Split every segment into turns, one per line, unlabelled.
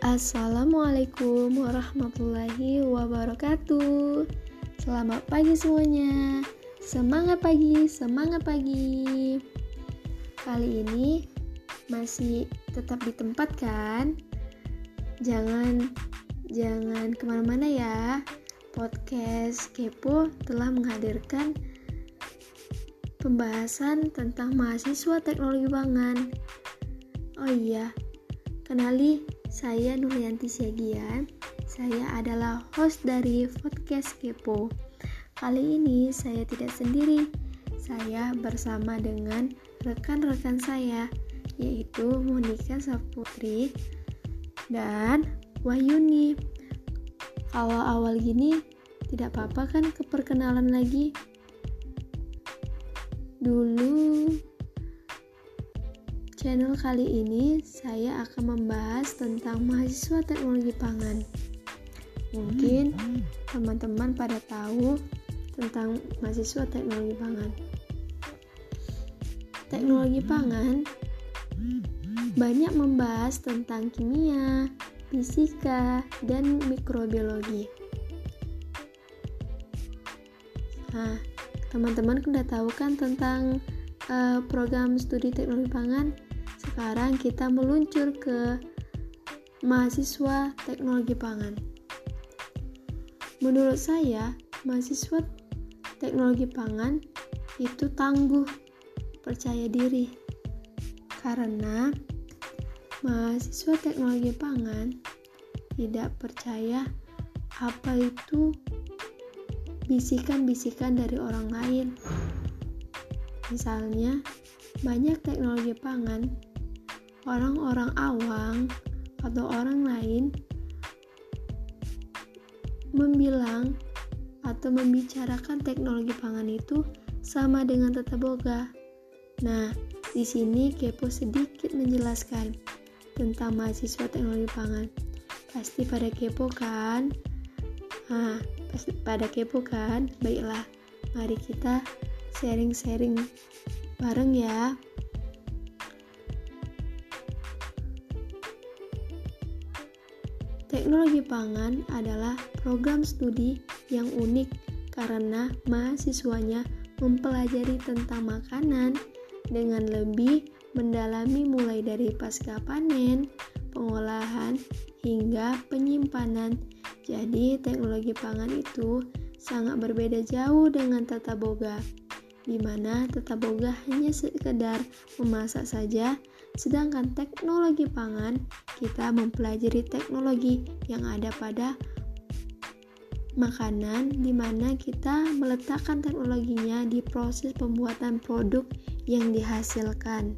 Assalamualaikum warahmatullahi wabarakatuh. Selamat pagi semuanya. Semangat pagi, semangat pagi. Kali ini masih tetap di tempat kan? Jangan jangan ke mana-mana ya. Podcast Kepo telah menghadirkan pembahasan tentang mahasiswa teknologi pangan. Oh iya, kenali saya Nuryanti Siagian. Saya adalah host dari podcast Kepo. Kali ini saya tidak sendiri. Saya bersama dengan rekan-rekan saya yaitu Monika Saputri dan Wahyuni. Awal-awal gini tidak apa-apa kan keperkenalan lagi? Dulu channel kali ini saya akan membahas tentang mahasiswa teknologi pangan. Mungkin teman-teman pada tahu tentang mahasiswa teknologi pangan. Teknologi pangan banyak membahas tentang kimia, fisika, dan mikrobiologi. Nah, teman-teman sudah tahu kan tentang uh, program studi teknologi pangan? Sekarang kita meluncur ke mahasiswa teknologi pangan. Menurut saya, mahasiswa teknologi pangan itu tangguh, percaya diri. Karena mahasiswa teknologi pangan tidak percaya apa itu bisikan-bisikan dari orang lain. Misalnya, banyak teknologi pangan orang-orang awam atau orang lain membilang atau membicarakan teknologi pangan itu sama dengan tata boga. Nah, di sini Kepo sedikit menjelaskan tentang mahasiswa teknologi pangan. Pasti pada kepo kan? Nah, pasti pada kepo kan? Baiklah, mari kita sharing-sharing bareng ya. Teknologi pangan adalah program studi yang unik karena mahasiswanya mempelajari tentang makanan dengan lebih mendalami mulai dari pasca panen, pengolahan, hingga penyimpanan. Jadi, teknologi pangan itu sangat berbeda jauh dengan tata boga, di mana tata boga hanya sekedar memasak saja Sedangkan teknologi pangan, kita mempelajari teknologi yang ada pada makanan di mana kita meletakkan teknologinya di proses pembuatan produk yang dihasilkan.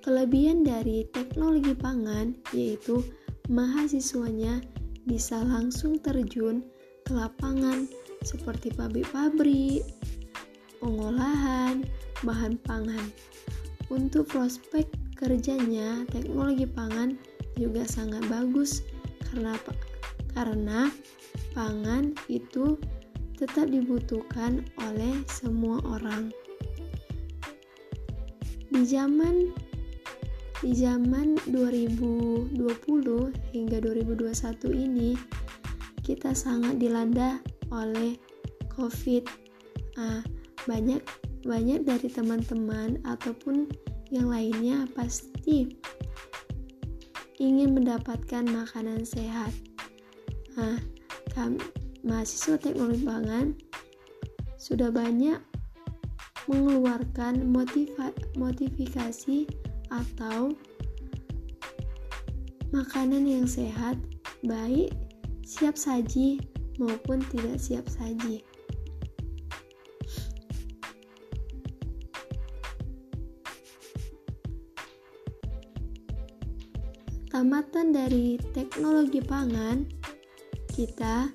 Kelebihan dari teknologi pangan yaitu mahasiswanya bisa langsung terjun ke lapangan seperti pabrik-pabrik, pengolahan, bahan pangan. Untuk prospek kerjanya, teknologi pangan juga sangat bagus karena karena pangan itu tetap dibutuhkan oleh semua orang. Di zaman di zaman 2020 hingga 2021 ini kita sangat dilanda oleh COVID. Nah, banyak banyak dari teman-teman ataupun yang lainnya pasti ingin mendapatkan makanan sehat. Nah, kami, mahasiswa teknologi pangan sudah banyak mengeluarkan motiva, motivasi atau makanan yang sehat, baik siap saji maupun tidak siap saji. Tamatan dari teknologi pangan, kita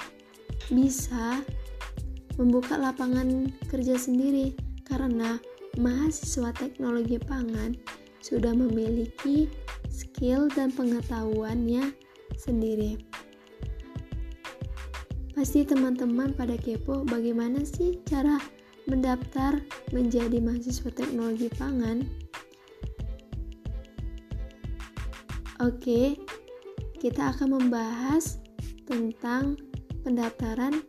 bisa membuka lapangan kerja sendiri karena mahasiswa teknologi pangan sudah memiliki skill dan pengetahuannya sendiri. Pasti teman-teman pada kepo bagaimana sih cara mendaftar menjadi mahasiswa teknologi pangan? Oke, kita akan membahas tentang pendaftaran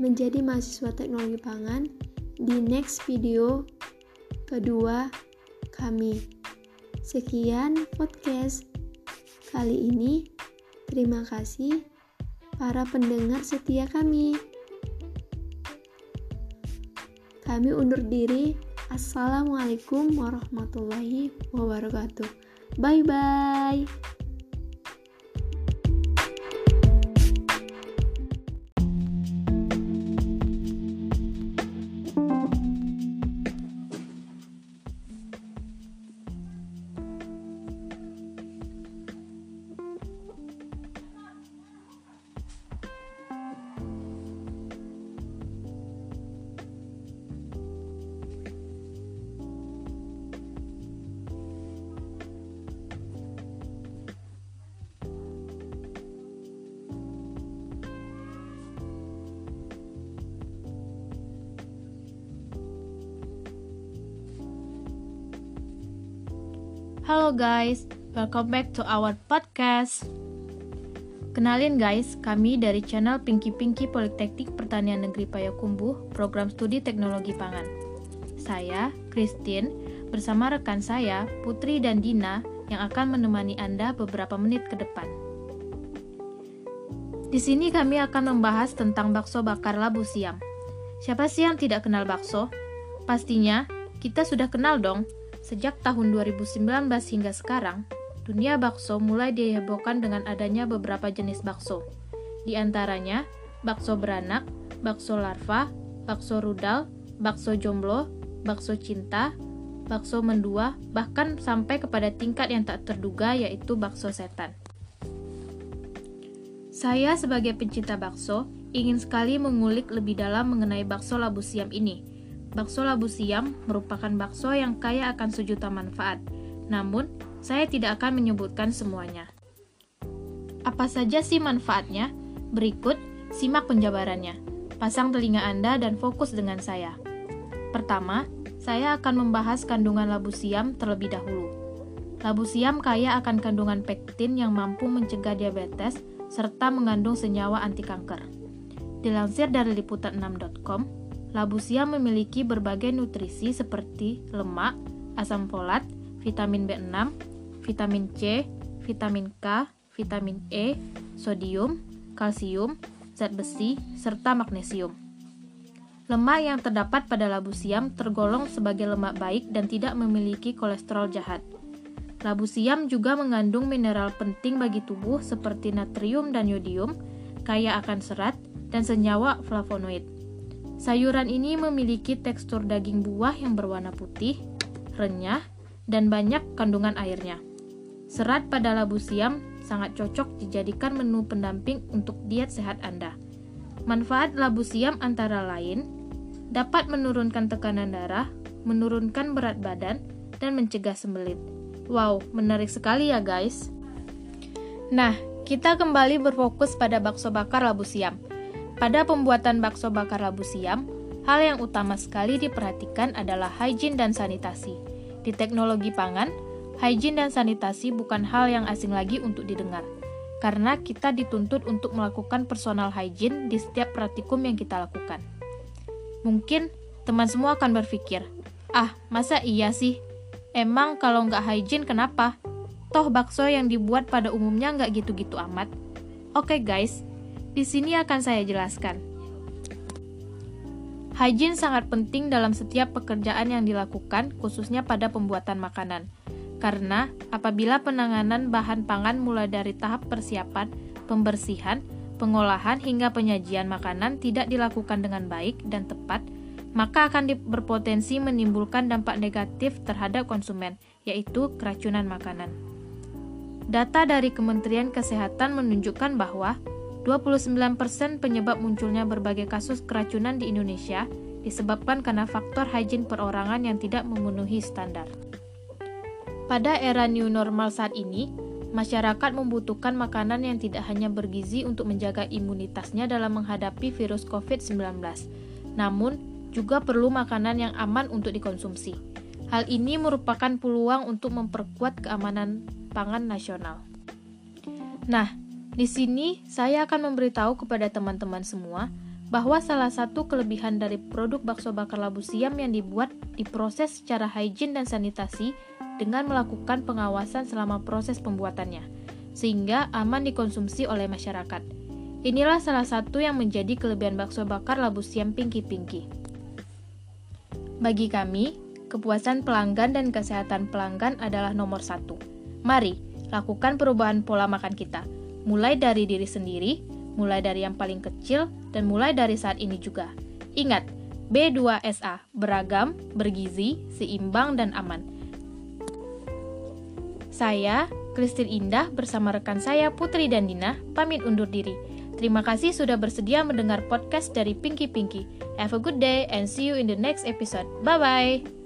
menjadi mahasiswa teknologi pangan di next video kedua kami. Sekian podcast kali ini. Terima kasih para pendengar setia kami. Kami undur diri. Assalamualaikum warahmatullahi wabarakatuh. Bye bye.
Halo guys, welcome back to our podcast. Kenalin guys, kami dari channel Pinky Pinky Politeknik Pertanian Negeri Payakumbuh, program studi teknologi pangan. Saya, Christine, bersama rekan saya, Putri dan Dina, yang akan menemani Anda beberapa menit ke depan. Di sini kami akan membahas tentang bakso bakar labu siam. Siapa sih yang tidak kenal bakso? Pastinya, kita sudah kenal dong, Sejak tahun 2019 hingga sekarang, dunia bakso mulai dihebohkan dengan adanya beberapa jenis bakso. Di antaranya, bakso beranak, bakso larva, bakso rudal, bakso jomblo, bakso cinta, bakso mendua, bahkan sampai kepada tingkat yang tak terduga yaitu bakso setan. Saya sebagai pencinta bakso ingin sekali mengulik lebih dalam mengenai bakso labu siam ini – Bakso labu siam merupakan bakso yang kaya akan sejuta manfaat. Namun, saya tidak akan menyebutkan semuanya. Apa saja sih manfaatnya? Berikut, simak penjabarannya. Pasang telinga Anda dan fokus dengan saya. Pertama, saya akan membahas kandungan labu siam terlebih dahulu. Labu siam kaya akan kandungan pektin yang mampu mencegah diabetes serta mengandung senyawa anti kanker. Dilansir dari liputan6.com, Labu siam memiliki berbagai nutrisi seperti lemak, asam folat, vitamin B6, vitamin C, vitamin K, vitamin E, sodium, kalsium, zat besi, serta magnesium. Lemak yang terdapat pada labu siam tergolong sebagai lemak baik dan tidak memiliki kolesterol jahat. Labu siam juga mengandung mineral penting bagi tubuh seperti natrium dan yodium, kaya akan serat, dan senyawa flavonoid. Sayuran ini memiliki tekstur daging buah yang berwarna putih, renyah, dan banyak kandungan airnya. Serat pada labu siam sangat cocok dijadikan menu pendamping untuk diet sehat Anda. Manfaat labu siam antara lain dapat menurunkan tekanan darah, menurunkan berat badan, dan mencegah sembelit. Wow, menarik sekali ya guys. Nah, kita kembali berfokus pada bakso bakar labu siam. Pada pembuatan bakso bakar labu siam, hal yang utama sekali diperhatikan adalah hygiene dan sanitasi. Di teknologi pangan, hygiene dan sanitasi bukan hal yang asing lagi untuk didengar, karena kita dituntut untuk melakukan personal hygiene di setiap praktikum yang kita lakukan. Mungkin teman semua akan berpikir, ah masa iya sih? Emang kalau nggak hygiene kenapa? Toh bakso yang dibuat pada umumnya nggak gitu-gitu amat. Oke okay guys, di sini akan saya jelaskan. Hygiene sangat penting dalam setiap pekerjaan yang dilakukan, khususnya pada pembuatan makanan. Karena apabila penanganan bahan pangan mulai dari tahap persiapan, pembersihan, pengolahan hingga penyajian makanan tidak dilakukan dengan baik dan tepat, maka akan berpotensi menimbulkan dampak negatif terhadap konsumen, yaitu keracunan makanan. Data dari Kementerian Kesehatan menunjukkan bahwa 29% penyebab munculnya berbagai kasus keracunan di Indonesia disebabkan karena faktor hygiene perorangan yang tidak memenuhi standar. Pada era new normal saat ini, masyarakat membutuhkan makanan yang tidak hanya bergizi untuk menjaga imunitasnya dalam menghadapi virus COVID-19, namun juga perlu makanan yang aman untuk dikonsumsi. Hal ini merupakan peluang untuk memperkuat keamanan pangan nasional. Nah, di sini saya akan memberitahu kepada teman-teman semua bahwa salah satu kelebihan dari produk bakso bakar labu siam yang dibuat diproses secara hygiene dan sanitasi dengan melakukan pengawasan selama proses pembuatannya, sehingga aman dikonsumsi oleh masyarakat. Inilah salah satu yang menjadi kelebihan bakso bakar labu siam Pinky Pinky. Bagi kami, kepuasan pelanggan dan kesehatan pelanggan adalah nomor satu. Mari, lakukan perubahan pola makan kita, mulai dari diri sendiri, mulai dari yang paling kecil, dan mulai dari saat ini juga. Ingat, B2SA, beragam, bergizi, seimbang, dan aman. Saya, Kristin Indah, bersama rekan saya Putri dan Dina, pamit undur diri. Terima kasih sudah bersedia mendengar podcast dari Pinky Pinky. Have a good day and see you in the next episode. Bye bye.